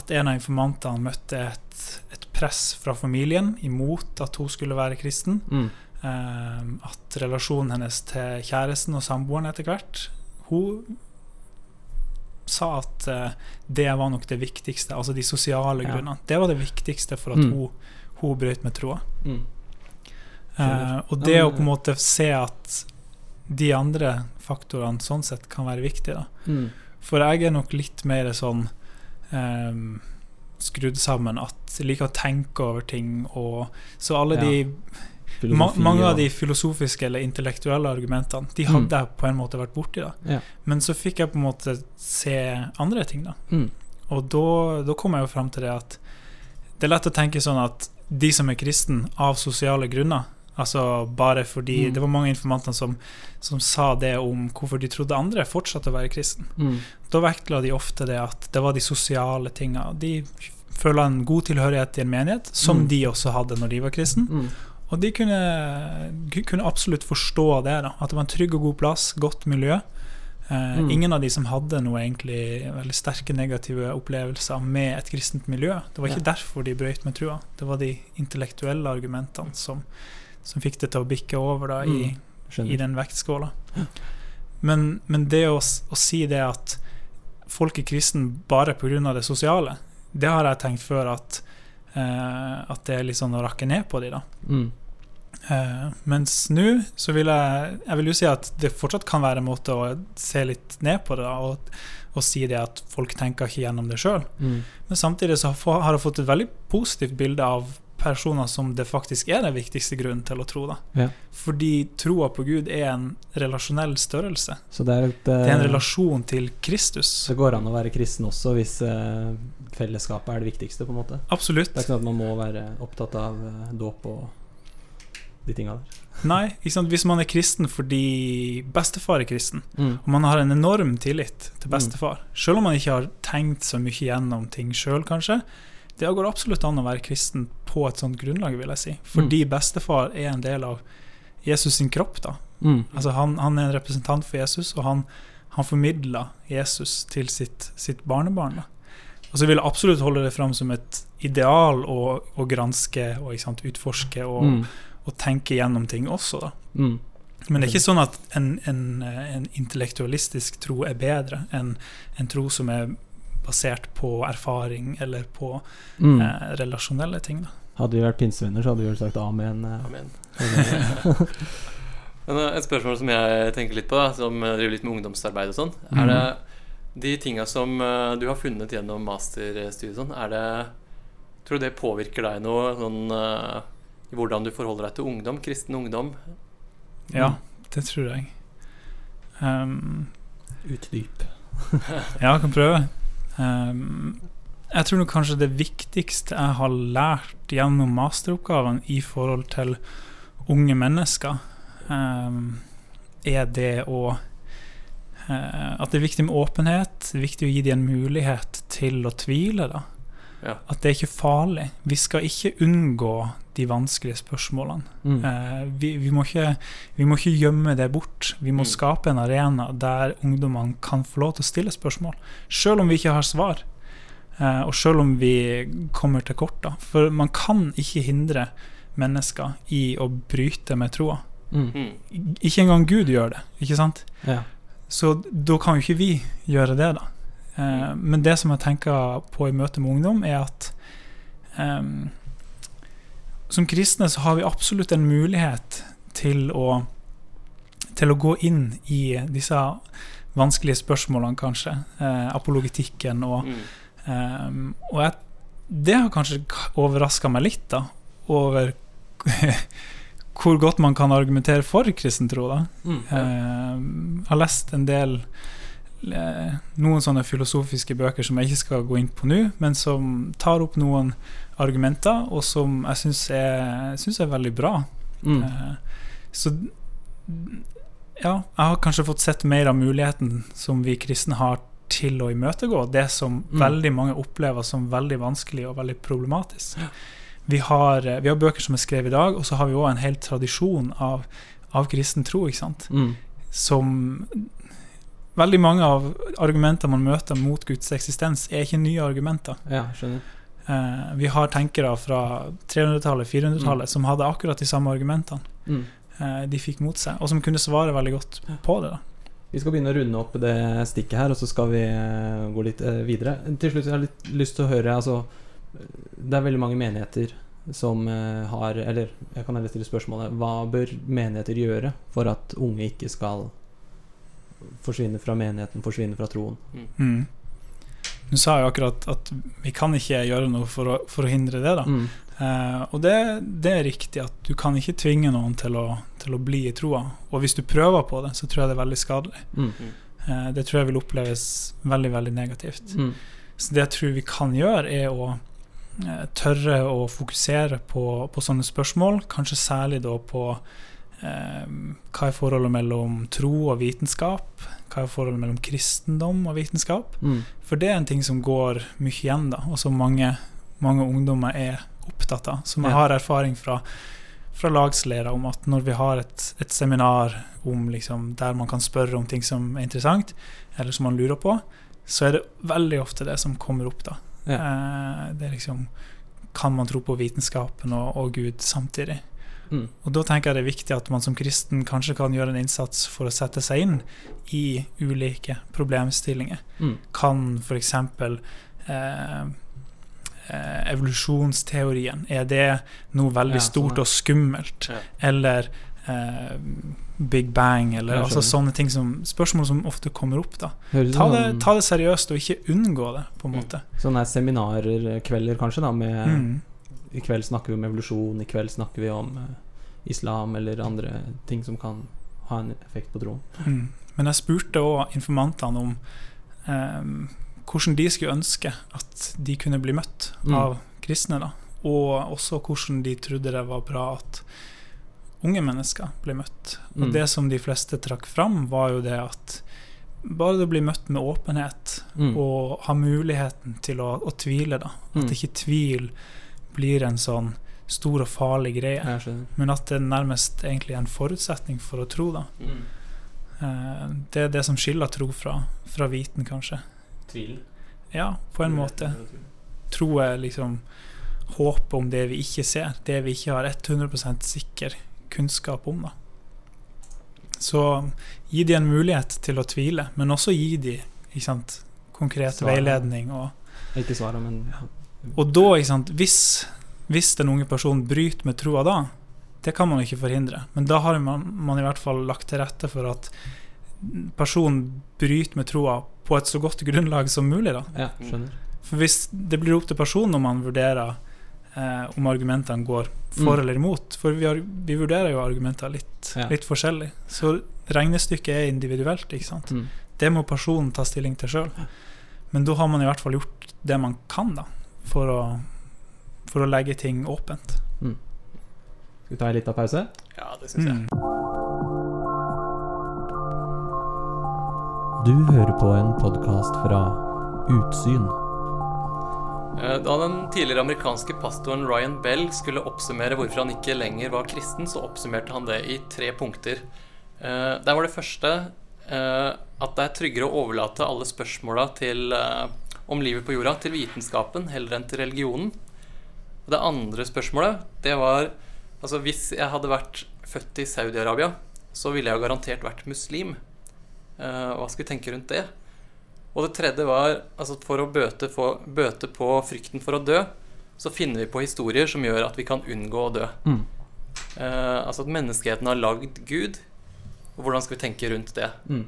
at en av informantene møtte et, et press fra familien imot at hun skulle være kristen. Mm. Eh, at relasjonen hennes til kjæresten og samboeren etter hvert Hun sa at eh, det var nok det viktigste, altså de sosiale Ja. grunnene. Det var det viktigste for at Mm. hun, hun brøt med troa. Mm. Eh, og det å på en måte se at de andre faktorene sånn sett kan være viktige. da Mm. For jeg er nok litt mer sånn ehm, skrudd sammen at jeg liker å tenke over ting. Og, så alle Ja. de ma Mange av de filosofiske eller intellektuelle argumentene De Mm. hadde jeg på en måte vært borti. da Ja. Men så fikk jeg på en måte se andre ting. da Mm. Og da, da kom jeg jo fram til det at det er lett å tenke sånn at de som er kristen av sosiale grunner Altså bare fordi Mm. Det var mange informanter som, som sa det om hvorfor de trodde andre fortsatte å være kristen. Mm. Da vektla de ofte det at det var de sosiale tinga. De føler en god tilhørighet i en menighet, som Mm. de også hadde når de var kristen. Mm. Og de kunne, kunne absolutt forstå det. da At det var en trygg og god plass, godt miljø. Eh, Mm. Ingen av de som hadde noe egentlig veldig sterke negative opplevelser med et kristent miljø. Det var ikke derfor de brøyt med trua. Det var de intellektuelle argumentene som, som fikk det til å bikke over da i, Mm. i den vektskåla. Men, men det å, å si det at folk er kristen bare pga. det sosiale, det har jeg tenkt før at, at det er litt sånn å rakke ned på de da. Mm. Eh, mens nå så vil jeg Jeg vil jo si at det fortsatt kan være en måte å se litt ned på det da, og, og si det at folk tenker ikke gjennom det sjøl. Mm. Men samtidig så har jeg fått et veldig positivt bilde av personer som det faktisk er den viktigste grunnen til å tro. da Ja. Fordi troa på Gud er en relasjonell størrelse. Så det er, et, Det er en eh, relasjon til Kristus. det går an å være kristen også hvis uh, fellesskapet er det viktigste, på en måte. Absolutt. Det er ikke sånn at man må være opptatt av uh, dåp og de tinga der. Nei? Hvis man er kristen fordi bestefar er kristen, Mm. og man har en enorm tillit til Mm. bestefar, selv om man ikke har tenkt så mye gjennom ting sjøl, kanskje, det går absolutt an å være kristen på et sånt grunnlag, vil jeg si. Fordi bestefar er en del av Jesus sin kropp, da. Mm. Altså han, han er en representant for Jesus, og han, han formidler Jesus til sitt, sitt barnebarn. Da. Og så vil jeg absolutt holde det fram som et ideal å, å granske og sant, utforske og, Mm. og tenke gjennom ting også. Da. Mm. Men det er ikke sånn at en, en, en intellektualistisk tro er bedre enn en tro som er basert på erfaring eller på Mm. eh, relasjonelle ting. Da. Hadde vi vært pinsevenner, så hadde vi vel sagt amen. eh. Amen. Amen. Men eh, et spørsmål som jeg tenker litt på, da, som eh, driver litt med ungdomsarbeid og sånn, Mm. er det de tinga som du har funnet gjennom masterstudiet sånn, er det Tror du det påvirker deg noe sånn i hvordan du forholder deg til ungdom, kristen ungdom? Ja, det tror jeg. Um, Utdyp. Ja, jeg kan prøve. Ehm, jeg tror kanskje det viktigste jeg har lært gjennom masteroppgaven i forhold til unge mennesker, ehm, er det å eh, At det er viktig med åpenhet. Viktig å gi dem en mulighet til å tvile. da Ja. At det er ikke farlig. Vi skal ikke unngå de vanskelige spørsmålene. Mm. Eh, vi, vi, må ikke, vi må ikke gjemme det bort. Vi må Mm. skape en arena der ungdommene kan få lov til å stille spørsmål, selv om vi ikke har svar. Eh, og selv om vi kommer til kort. Da. For man kan ikke hindre mennesker i å bryte med troa. Mm. Mm. Ikke engang Gud gjør det, ikke sant? Ja. Så da kan jo ikke vi gjøre det, da. Eh, men det som jeg tenker på i møte med ungdom, er at em, som kristne så har vi absolutt en mulighet til å til å gå inn i disse vanskelige spørsmålene, kanskje. Eh, apologetikken og Mm. em, Og jeg, det har kanskje overraska meg litt, da. Over hvor godt man kan argumentere for kristen tro, da. Mm. Eh, har lest en del eh, Noen sånne filosofiske bøker som jeg ikke skal gå inn på nå, men som tar opp noen argumenter, og som jeg syns er, er veldig bra. Mm. Eh, så ja, jeg har kanskje fått sett mer av muligheten som vi kristne har til å imøtegå det som Mm. veldig mange opplever som veldig vanskelig og veldig problematisk. Vi har, eh, vi har bøker som er skrevet i dag, og så har vi òg en hel tradisjon av, av kristen tro. ikke sant? Mm. Som Veldig mange av argumentene man møter mot Guds eksistens, er ikke nye argumenter. Ja, skjønner. Eh, vi har tenkere fra 300-tallet, 400-tallet, som hadde akkurat de samme argumentene Mm. eh, de fikk mot seg, og som kunne svare veldig godt på det. da. Vi skal begynne å runde opp det stikket her, og så skal vi eh, gå litt videre. Til slutt jeg har jeg lyst til å høre altså, Det er veldig mange menigheter som har Eller jeg kan heller stille spørsmålet Hva bør menigheter gjøre for at unge ikke skal forsvinne fra menigheten, forsvinne fra troen? Mm. Nå sa jo akkurat at vi kan ikke gjøre noe for å, for å hindre det. da. Mm. Eh, og det, det er riktig at du kan ikke tvinge noen til å, til å bli i troa. Og hvis du prøver på det, så tror jeg det er veldig skadelig. Mm. Eh, det tror jeg vil oppleves veldig, veldig negativt. Mm. Så det jeg tror vi kan gjøre, er å eh, tørre å fokusere på, på sånne spørsmål. Kanskje særlig da på eh, hva er forholdet mellom tro og vitenskap? Hva er forholdet mellom kristendom og vitenskap? Mm. For det er en ting som går mye igjen, da, og som mange, mange ungdommer er opptatt av. Som jeg har erfaring fra, fra lagsledere om at når vi har et, et seminar om liksom, der man kan spørre om ting som er interessant, eller som man lurer på, så er det veldig ofte det som kommer opp. da. Ja. Eh, det er liksom Kan man tro på vitenskapen og, og Gud samtidig? Mm. Og Da tenker jeg det er viktig at man som kristen kanskje kan gjøre en innsats for å sette seg inn i ulike problemstillinger. Mm. Kan f.eks. Eh, eh, evolusjonsteorien Er det noe veldig Ja, sånn, stort ja. og skummelt? Ja. Eller eh, Big Bang, eller altså sånne ting som Spørsmål som ofte kommer opp. da Ta det, sånn- ta det seriøst, og ikke unngå det, på en Mm. måte. Sånne seminarkvelder, eh, kanskje, da, med Mm. I kveld snakker vi om evolusjon, i kveld snakker vi om eh, islam eller andre ting som kan ha en effekt på troen. Mm. Men jeg spurte òg informantene om um, hvordan de skulle ønske at de kunne bli møtt Mm. av kristne. da Og også hvordan de trodde det var bra at unge mennesker ble møtt. Og Mm. det som de fleste trakk fram, var jo det at bare det bli møtt med åpenhet Mm. og ha muligheten til å, å tvile, da. At det ikke tvil blir en sånn stor og farlig greie, men at det nærmest egentlig er en forutsetning for å tro. da Mm. Eh, Det er det som skiller tro fra, fra viten, kanskje. Tvil. Ja, på en måte. Tro er liksom håpet om det vi ikke ser, det vi ikke har 100% sikker kunnskap om. da Så gi de en mulighet til å tvile, men også gi de ikke sant, konkret Svaret. veiledning. Og, Ikke svaret, men og da, ikke sant, hvis, hvis den unge personen bryter med troa da, det kan man ikke forhindre. Men da har man, man i hvert fall lagt til rette for at personen bryter med troa på et så godt grunnlag som mulig. da Ja, skjønner. For hvis det blir opp til personen om man vurderer eh, om argumentene går for Mm. eller imot For vi, har, vi vurderer jo argumenter litt, Ja. litt forskjellig. Så regnestykket er individuelt. ikke sant? Mm. Det må personen ta stilling til sjøl. Men da har man i hvert fall gjort det man kan da for å, for å legge ting åpent. Skal vi ta en liten pause? Ja, det syns jeg. Mm. Du hører på en podkast fra Utsyn. Eh, Da den tidligere amerikanske pastoren Ryan Bell skulle oppsummere hvorfor han ikke lenger var kristen, så oppsummerte han det i tre punkter. Eh, Der var det første eh, at det er tryggere å overlate alle spørsmåla til, om livet på jorda til vitenskapen heller enn til religionen. Og det andre spørsmålet, det var Altså Hvis jeg hadde vært født i Saudi-Arabia, så ville jeg jo garantert vært muslim. Uh, hva skal vi tenke rundt det? Og det tredje var altså for å bøte, for, bøte på frykten for å dø, så finner vi på historier som gjør at vi kan unngå å dø. Mm. Uh, altså at menneskeheten har lagd Gud. Og hvordan skal vi tenke rundt det? Mm.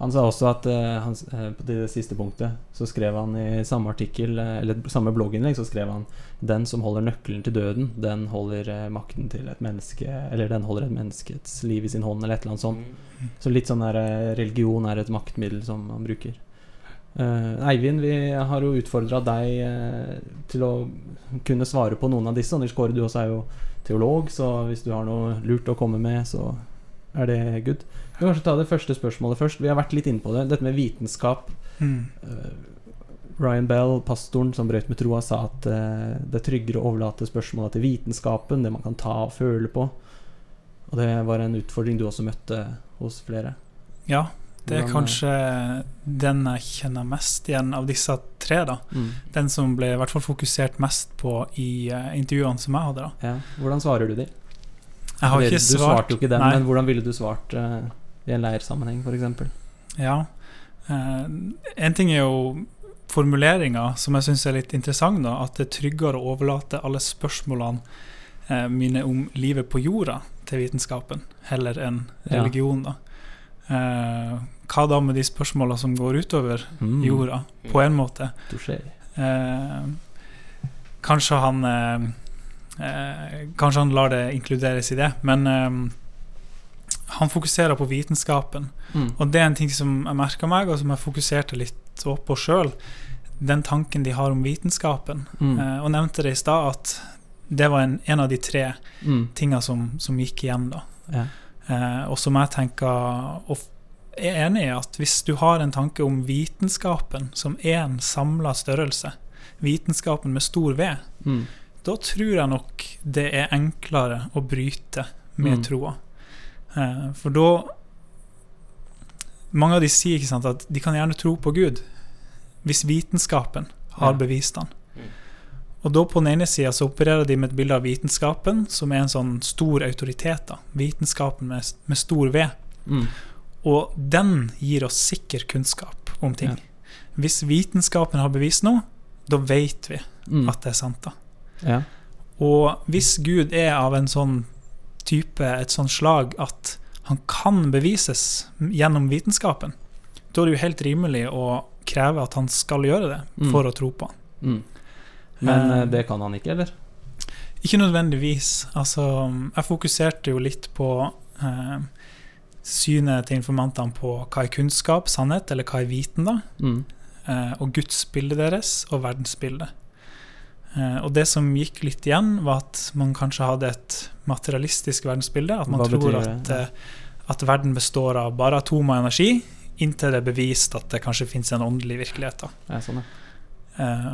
Han sa også at eh, han, eh, på det siste punktet så skrev han i samme artikkel, eh, eller samme blogginnlegg, så skrev han Den som holder nøkkelen til døden, den holder makten til et menneske Eller den holder et menneskets liv i sin hånd, eller et eller annet sånt. Så litt sånn der religion er et maktmiddel som man bruker. Uh, Eivind, vi har jo utfordra deg uh, til å kunne svare på noen av disse. Anders Kåre, du også er jo teolog, så hvis du har noe lurt å komme med, så er det good. Vi kan kanskje ta det første spørsmålet først. Vi har vært litt inne på det. Dette med vitenskap. Mm. Eh, Ryan Bell, pastoren som brøt med troa, sa at eh, det er tryggere å overlate spørsmåla til vitenskapen, det man kan ta og føle på. Og det var en utfordring du også møtte hos flere. Ja, det er kanskje den jeg kjenner mest igjen av disse tre. da Mm. Den som ble i hvert fall fokusert mest på i eh, intervjuene som jeg hadde. da Ja. Hvordan svarer du de? Jeg har ikke du svart svarte jo ikke den, Nei. men hvordan ville du svart uh, i en leirsammenheng, f.eks.? Ja. Uh, en ting er jo formuleringa, som jeg syns er litt interessant. da At det er tryggere å overlate alle spørsmålene uh, mine om livet på jorda til vitenskapen, heller enn Ja. religion. da eh, Hva da med de spørsmåla som går utover Mm. jorda, på en måte? Touché. Kanskje han Kanskje han lar det inkluderes i det, men eh, han fokuserer på vitenskapen. Mm. Og det er en ting som jeg merka meg, og som jeg fokuserte litt opp på sjøl. Den tanken de har om vitenskapen. Mm. Eh, og nevnte det i stad, at det var en, en av de tre Mm. tinga som, som gikk igjen. da. Ja. Eh, og som jeg tenker og er enig i at hvis du har en tanke om vitenskapen som én samla størrelse, vitenskapen med stor V, Mm. Da tror jeg nok det er enklere å bryte med Mm. troa. Eh, for da Mange av de sier ikke sant, at de kan gjerne tro på Gud hvis vitenskapen har bevist han. Mm. Og da på den ene sida så opererer de med et bilde av vitenskapen som er en sånn stor autoritet. da. Vitenskapen med, med stor V. Mm. Og den gir oss sikker kunnskap om ting. Ja. Hvis vitenskapen har bevist noe, da vet vi Mm. at det er sant. da. Ja. Og hvis Gud er av en sånn type, et sånt slag at han kan bevises gjennom vitenskapen, da er det jo helt rimelig å kreve at han skal gjøre det Mm. for å tro på han. Mm. Men Eh, eh, det kan han ikke, eller? Ikke nødvendigvis. Altså, jeg fokuserte jo litt på eh, synet til informantene på hva er kunnskap, sannhet, eller hva er viten, da. Mm. Eh, og gudsbildet deres og verdensbildet. Eh, og det som gikk litt igjen, var at man kanskje hadde et materialistisk verdensbilde. At man Hva tror at, eh, at verden består av bare atom og energi, inntil det er bevist at det kanskje finnes en åndelig virkelighet. Da. Ja, sånn, ja.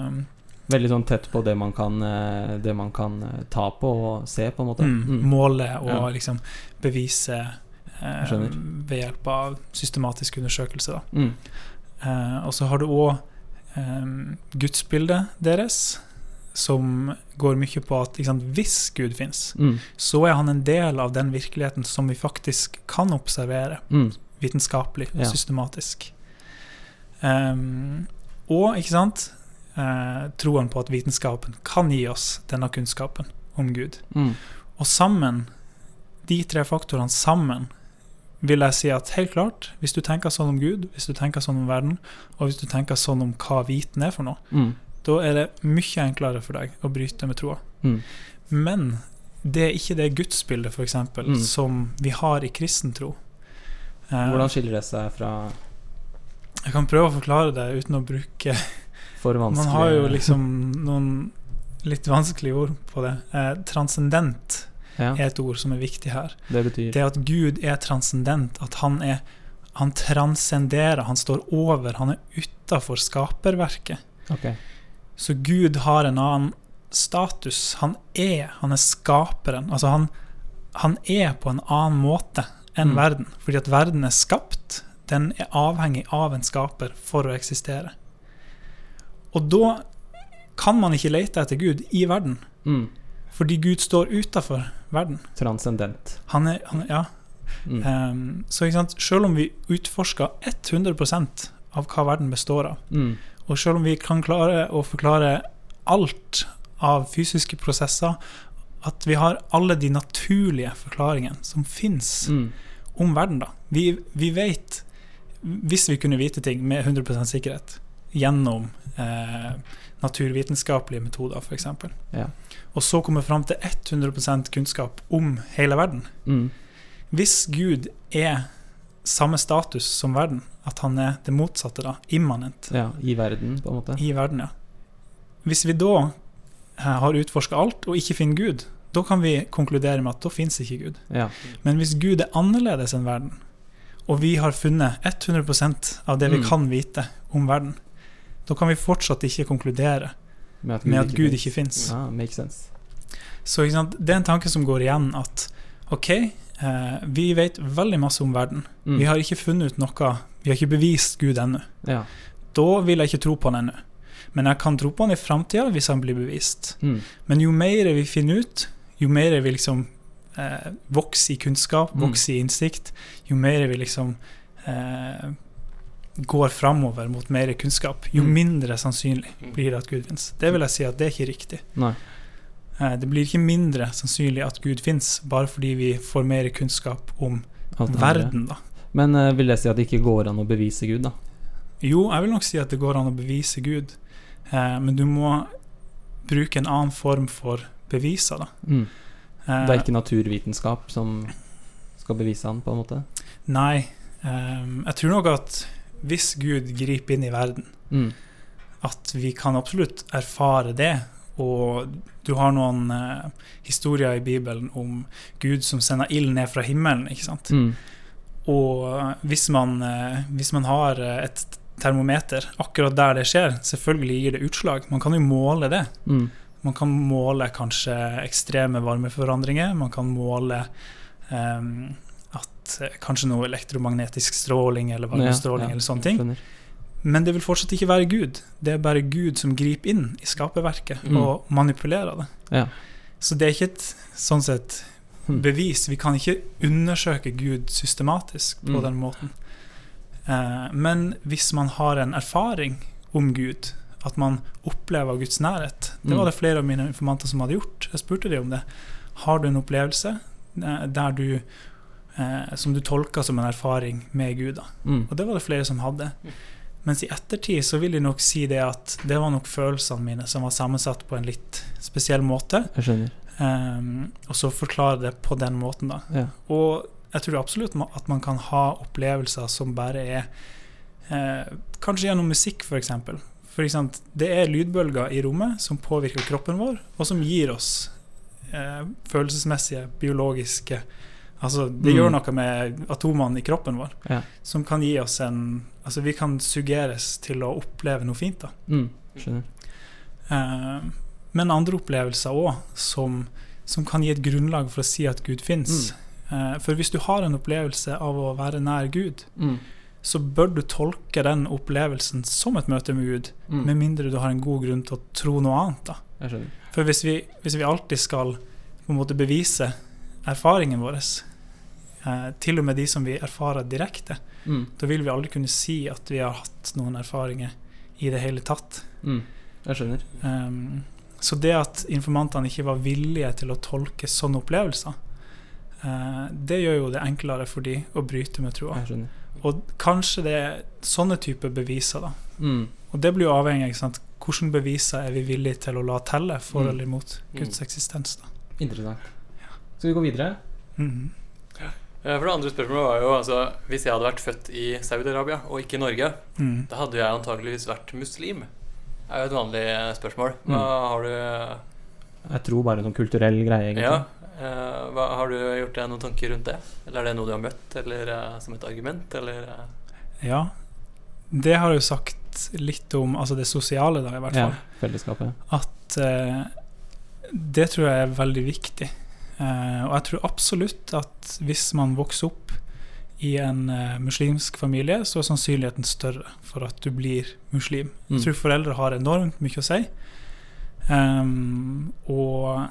Um, Veldig sånn tett på det man kan, eh, det man kan ta på og se, på en måte. mm, Mm. Måle og Ja. liksom bevise eh, ved hjelp av systematisk undersøkelse. Da. Mm. Eh, og så har du òg eh, gudsbildet deres, som går mye på at sant, hvis Gud fins, Mm. så er han en del av den virkeligheten som vi faktisk kan observere Mm. vitenskapelig og Ja. systematisk. Um, og ikke sant uh, troen på at vitenskapen kan gi oss denne kunnskapen om Gud. Mm. Og sammen, de tre faktorene sammen, vil jeg si at helt klart, hvis du tenker sånn om Gud, hvis du tenker sånn om verden, og hvis du tenker sånn om hva viten er for noe, Mm. Da er det mye enklere for deg å bryte med troa. Mm. Men det er ikke det gudsbildet eksempel, Mm. som vi har i kristen tro. Eh, Hvordan skiller det seg fra Jeg kan prøve å forklare det uten å bruke for vanskelig Man har jo liksom noen litt vanskelige ord på det. Eh, transcendent ja, er et ord som er viktig her. Det betyr Det at Gud er transcendent, at han er Han transcenderer, han står over, han er utafor skaperverket. Ok. Så Gud har en annen status. Han er, han er skaperen. Altså han, han er på en annen måte enn Mm. verden. Fordi at verden er skapt. Den er avhengig av en skaper for å eksistere. Og da kan man ikke lete etter Gud i verden. Mm. Fordi Gud står utafor verden. Transcendent. Han er, han Ja. Mm. Um, så selv om vi utforsker 100% av hva verden består av, Mm. Og selv om vi kan klare å forklare alt av fysiske prosesser, at vi har alle de naturlige forklaringene som fins Mm. om verden, da. Vi, vi vet Hvis vi kunne vite ting med 100 sikkerhet gjennom eh, naturvitenskapelige metoder, f.eks., Ja. og så komme fram til 100% kunnskap om hele verden Mm. Hvis Gud er samme status som verden, at han er det motsatte, da, immanent, ja. I verden, på en måte. i verden, ja. Hvis vi da eh, har utforska alt og ikke finner Gud, da kan vi konkludere med at da fins ikke Gud. Ja. Men hvis Gud er annerledes enn verden, og vi har funnet 100% av det vi Mm. kan vite om verden, da kan vi fortsatt ikke konkludere Med at med at Gud ikke fins. Ja. Så ikke sant? det er en tanke som går igjen at OK, eh, vi vet veldig masse om verden. Mm. Vi har ikke funnet ut noe Vi har ikke bevist Gud ennå. Ja. Da vil jeg ikke tro på han ennå. Men jeg kan tro på han i framtida hvis han blir bevist. Mm. Men jo mer vi finner ut, jo mer vi liksom eh, vokser i kunnskap, Mm. vokser i innsikt, jo mer vi liksom eh, går framover mot mer kunnskap, jo Mm. mindre sannsynlig Mm. blir det at Gud vinner. Det vil jeg si at det er ikke riktig. Nei. Eh, det blir ikke mindre sannsynlig at Gud fins, bare fordi vi får mer kunnskap om verden, da. Men eh, vil jeg si at det ikke går an å bevise Gud, da? Jo, jeg vil nok si at det går an å bevise Gud, eh, men du må bruke en annen form for beviser, da. Mm. Det er ikke naturvitenskap som skal bevise han, på en måte? Nei. ehm, jeg tror nok at hvis Gud griper inn i verden, Mm. at vi kan absolutt erfare det. Og du har noen eh, historier i Bibelen om Gud som sender ild ned fra himmelen. ikke sant? Mm. Og hvis man, eh, hvis man har eh, et termometer akkurat der det skjer, selvfølgelig gir det utslag. Man kan jo måle det. Mm. Man kan måle kanskje ekstreme varmeforandringer. Man kan måle eh, at eh, kanskje noe elektromagnetisk stråling eller varmestråling Ja, ja, eller sånne ting. Men det vil fortsatt ikke være Gud. Det er bare Gud som griper inn i skaperverket Mm. og manipulerer det. Ja. Så det er ikke et sånn sett Mm. bevis. Vi kan ikke undersøke Gud systematisk på Mm. den måten. Eh, men hvis man har en erfaring om Gud, at man opplever Guds nærhet Det Mm. var det flere av mine informanter som hadde gjort. Jeg spurte dem om det. Har du en opplevelse eh, der du eh, som du tolker som en erfaring med Gud? da? Mm. Og det var det flere som hadde. Mens i ettertid så vil de nok si det at det var nok følelsene mine som var sammensatt på en litt spesiell måte. Jeg skjønner. Um, og så forklare det på den måten, da. Ja. Og jeg tror absolutt at man kan ha opplevelser som bare er eh, Kanskje gjennom musikk, f.eks. For eksempel. For eksempel, det er lydbølger i rommet som påvirker kroppen vår, og som gir oss eh, følelsesmessige, biologiske Altså, det Mm. gjør noe med atomene i kroppen vår, Ja. som kan gi oss en Altså, vi kan suggeres til å oppleve noe fint, da. Mm. Skjønner. Uh, men andre opplevelser òg, som, som kan gi et grunnlag for å si at Gud fins. Eh, for hvis du har en opplevelse av å være nær Gud, Mm. så bør du tolke den opplevelsen som et møte med Gud, Mm. med mindre du har en god grunn til å tro noe annet. da. For hvis vi, hvis vi alltid skal på en måte bevise erfaringen vår, eh, til og med de som vi erfarer direkte, Mm. da vil vi aldri kunne si at vi har hatt noen erfaringer i det hele tatt. Mm. Jeg skjønner. Um, så det at informantene ikke var villige til å tolke sånne opplevelser, eh, det gjør jo det enklere for de å bryte med troa. Og kanskje det er sånne typer beviser, da. Mm. Og det blir jo avhengig av hvilke beviser er vi villige til å la telle for Mm. eller imot Mm. Guds eksistens. da. Interessant. Skal vi gå videre? Mm -hmm. For det andre spørsmålet var jo altså Hvis jeg hadde vært født i Saudi-Arabia og ikke i Norge, Mm. da hadde jeg antageligvis vært muslim. Det er jo et vanlig eh, spørsmål. Hva Mm. har du Jeg tror bare noen kulturell greie, egentlig. Ja. eh, hva, har du gjort deg noen tanker rundt det? Eller er det noe du har møtt, eller eh, som et argument, eller eh? Ja. Det har jeg jo sagt litt om, altså det sosiale, da, i hvert Ja, fellesskapet. at eh, det tror jeg er veldig viktig. Eh, og jeg tror absolutt at hvis man vokser opp i en eh, muslimsk familie, så er sannsynligheten større for at du blir muslim. Mm. Jeg tror foreldre har enormt mye å si. Ehm, og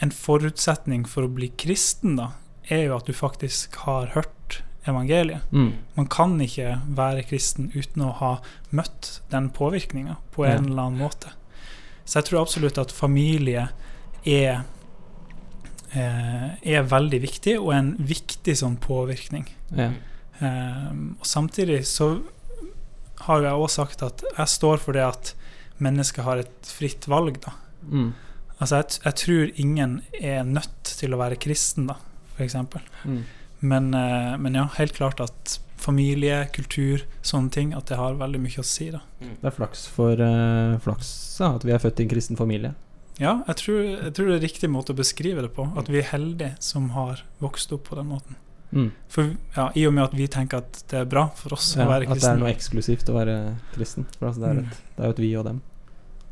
en forutsetning for å bli kristen, da, er jo at du faktisk har hørt evangeliet. Mm. Man kan ikke være kristen uten å ha møtt den påvirkninga på en Ja. eller annen måte. Så jeg tror absolutt at familie er er veldig viktig, og en viktig sånn påvirkning. Ja. Ehm, og samtidig så har jeg også sagt at jeg står for det at mennesket har et fritt valg, da. Mm. Altså jeg, jeg tror ingen er nødt til å være kristen, da, f.eks. Mm. Men, eh, men ja, helt klart at familie, kultur, sånne ting, at det har veldig mye å si, da. Det er flaks for uh, flaks ja, at vi er født i en kristen familie. Ja, jeg tror, jeg tror det er riktig måte å beskrive det på. At vi er heldige som har vokst opp på den måten. Mm. For ja, I og med at vi tenker at det er bra for oss Ja, å være at det er noe eksklusivt å være kristen. For altså, det, er Mm. et, det er jo et vi og dem.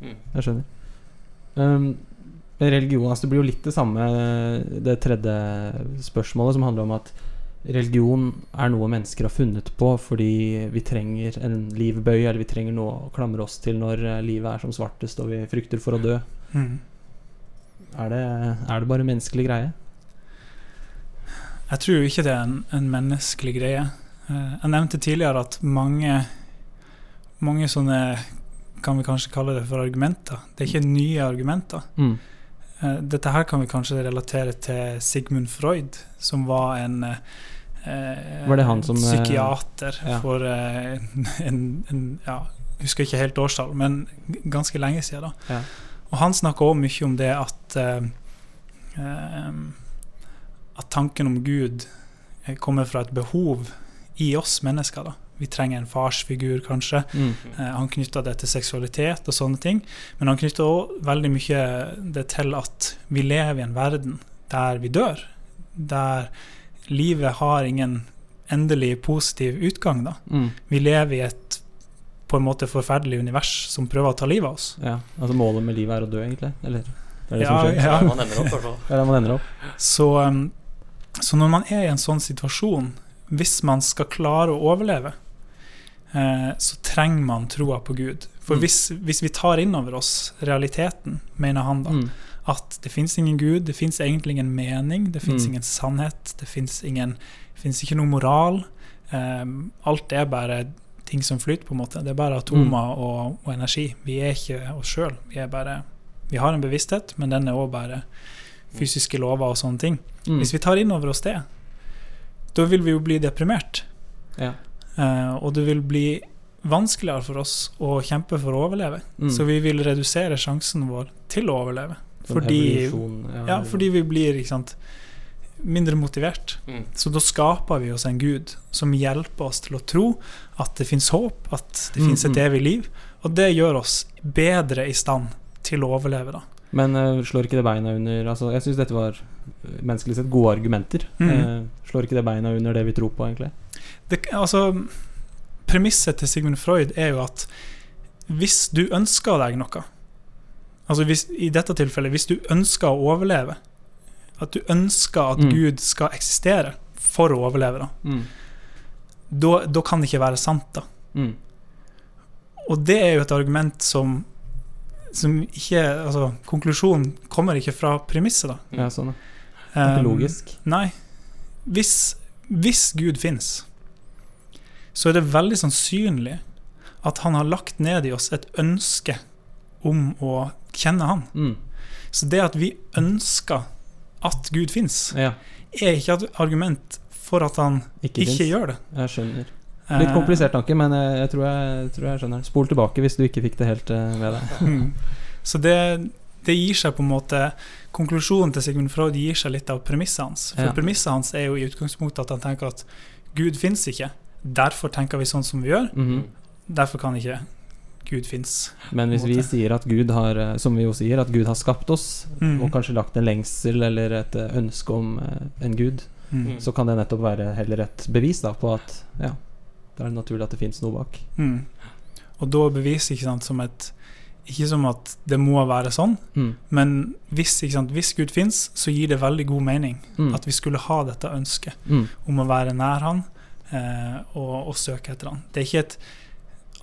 Mm. Jeg skjønner. Um, religion altså Det blir jo litt det samme, det tredje spørsmålet, som handler om at religion er noe mennesker har funnet på fordi vi trenger en livbøye, eller vi trenger noe å klamre oss til når eh, livet er som svartest og vi frykter for å dø. Mm. Er det, er det bare menneskelig greie? Jeg tror ikke det er en, en menneskelig greie. Eh, Jeg nevnte tidligere at mange, mange sånne kan vi kanskje kalle det for argumenter. Det er ikke nye argumenter. Mm. Eh, Dette her kan vi kanskje relatere til Sigmund Freud, som var en eh, Var det han som, eh, psykiater ja. for eh, en, en ja, husker ikke helt årstall, men ganske lenge siden. Da. Ja. Og han snakker òg mye om det at eh, eh, At tanken om Gud eh, kommer fra et behov i oss mennesker. da. Vi trenger en farsfigur, kanskje. Mm. Eh, han knytta det til seksualitet og sånne ting. Men han knytta òg veldig mye det til at vi lever i en verden der vi dør. Der livet har ingen endelig positiv utgang. da. Mm. Vi lever i et på en måte forferdelig univers som prøver å ta livet av oss. Ja, altså målet med livet er å dø, egentlig? Eller? Det er det Ja, som skjer? ja. Der man ender opp, i hvert fall. Det er der man ender opp. Så, um, så når man er i en sånn situasjon, hvis man skal klare å overleve, eh, så trenger man troa på Gud. For Mm. hvis, hvis vi tar inn over oss realiteten, mener han da, Mm. at det fins ingen Gud, det fins egentlig ingen mening, det fins Mm. ingen sannhet, det fins ikke noe moral. Um, alt er bare ting som flyter, på en måte. Det er bare atomer Mm. og, og energi. Vi er ikke oss sjøl. Vi Vi har en bevissthet, men den er òg bare fysiske lover og sånne ting. Mm. Hvis vi tar inn over oss det, da vil vi jo bli deprimert. Ja. Uh, og det vil bli vanskeligere for oss å kjempe for å overleve. Mm. Så vi vil redusere sjansen vår til å overleve. Sånn fordi- Ja, fordi vi blir ikke sant, mindre motivert. Mm. Så da skaper vi oss en gud som hjelper oss til å tro at det fins håp, at det Mm, fins et mm. evig liv. Og det gjør oss bedre i stand til å overleve, da. Men uh, slår ikke det beina under altså, Jeg syns dette var eh, menneskelig sett gode argumenter. Mm. Uh, slår ikke det beina under det vi tror på, egentlig? Det, altså, premisset til Sigmund Freud er jo at hvis du ønsker deg noe Altså hvis, I dette tilfellet, hvis du ønsker å overleve, at du ønsker at Mm. Gud skal eksistere for å overleve, da, Mm. da, da kan det ikke være sant. da. Mm. Og det er jo et argument som, som ikke Altså, konklusjonen kommer ikke fra premisset, da. Ja, sånn. da. Det er Um, ikke logisk. Nei. Hvis, hvis Gud fins, så er det veldig sannsynlig at han har lagt ned i oss et ønske om å kjenne han. Mm. Så det at vi ønsker at Gud fins, Ja, er ikke et argument for at han ikke, ikke gjør det. Jeg skjønner. Litt Eh, komplisert tanke, men jeg, jeg, tror jeg, tror jeg skjønner. Spol tilbake hvis du ikke fikk det helt ved med deg. Mm. Så det, det gir seg på en måte Konklusjonen til Sigmund Freud gir seg litt av premisset hans. For Ja. premisset hans er jo i utgangspunktet at han tenker at Gud fins ikke. Derfor tenker vi sånn som vi gjør. Mhm. Derfor kan ikke Gud fins. Men hvis vi sier at Gud har eh, Som vi jo sier, at Gud har skapt oss, Mm. og kanskje lagt en lengsel eller et eh, ønske om eh, en gud, Mm. så kan det nettopp være heller et bevis da på at ja, det er naturlig at det fins noe bak. Mm. Og da beviser ikke sant, som et Ikke som at det må være sånn, Mm. men hvis, ikke sant, hvis Gud fins, så gir det veldig god mening Mm. at vi skulle ha dette ønsket Mm. om å være nær Han eh, og, og søke etter Han. Det er ikke et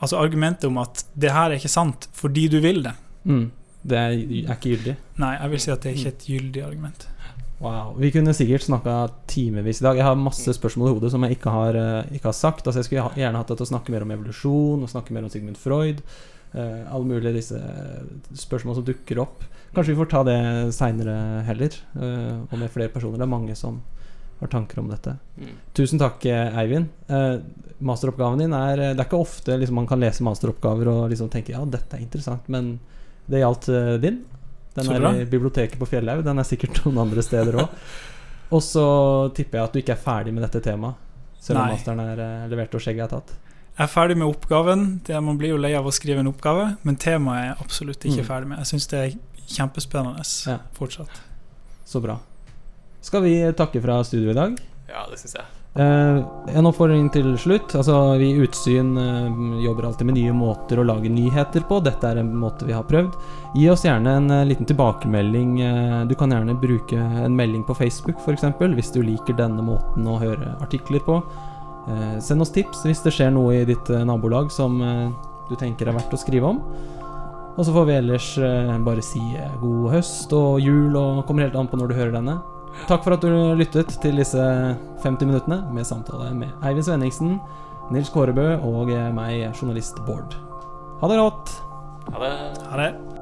Altså Argumentet om at det her er ikke sant fordi du vil det, Mm. Det er, er ikke gyldig. Nei, jeg vil si at det er ikke et gyldig argument. Wow. Vi kunne sikkert snakka timevis i dag. Jeg har masse spørsmål i hodet som jeg ikke har, eh, ikke har sagt. Altså Jeg skulle gjerne hatt deg til å snakke mer om evolusjon og snakke mer om Sigmund Freud. Uh, alle mulige disse spørsmål som dukker opp. Kanskje vi får ta det seinere heller, uh, og med flere personer. Det er mange som har tanker om dette. Mm. Tusen takk, eh, Eivind. Eh, masteroppgaven din er Det er ikke ofte liksom, man kan lese masteroppgaver og liksom tenke ja, dette er interessant, men det gjaldt eh, din. Den er i biblioteket på Fjellhaug. Den er sikkert noen andre steder òg. Og så tipper jeg at du ikke er ferdig med dette temaet, selv om Nei. masteren er eh, levert og skjegget er tatt. Jeg er ferdig med oppgaven. Det, man blir jo lei av å skrive en oppgave, men temaet er jeg absolutt ikke Mm. ferdig med. Jeg syns det er kjempespennende Ja. fortsatt. Så bra. Skal vi takke fra studio i dag? Ja, det syns jeg. Eh, en oppfordring til slutt. Altså, vi i Utsyn eh, jobber alltid med nye måter å lage nyheter på. Dette er en måte vi har prøvd. Gi oss gjerne en eh, liten tilbakemelding. Eh, du kan gjerne bruke en melding på Facebook f.eks. hvis du liker denne måten å høre artikler på. Eh, send oss tips hvis det skjer noe i ditt eh, nabolag som du tenker er verdt å skrive om. Og så får vi ellers bare si god høst og jul, og kommer helt an på når du hører denne. Takk for at du lyttet til disse 50 minuttene med samtale med Eivind Svenningsen, Nils Kårebø og meg, journalist Bård. Ha det godt! Ha det. Ha det.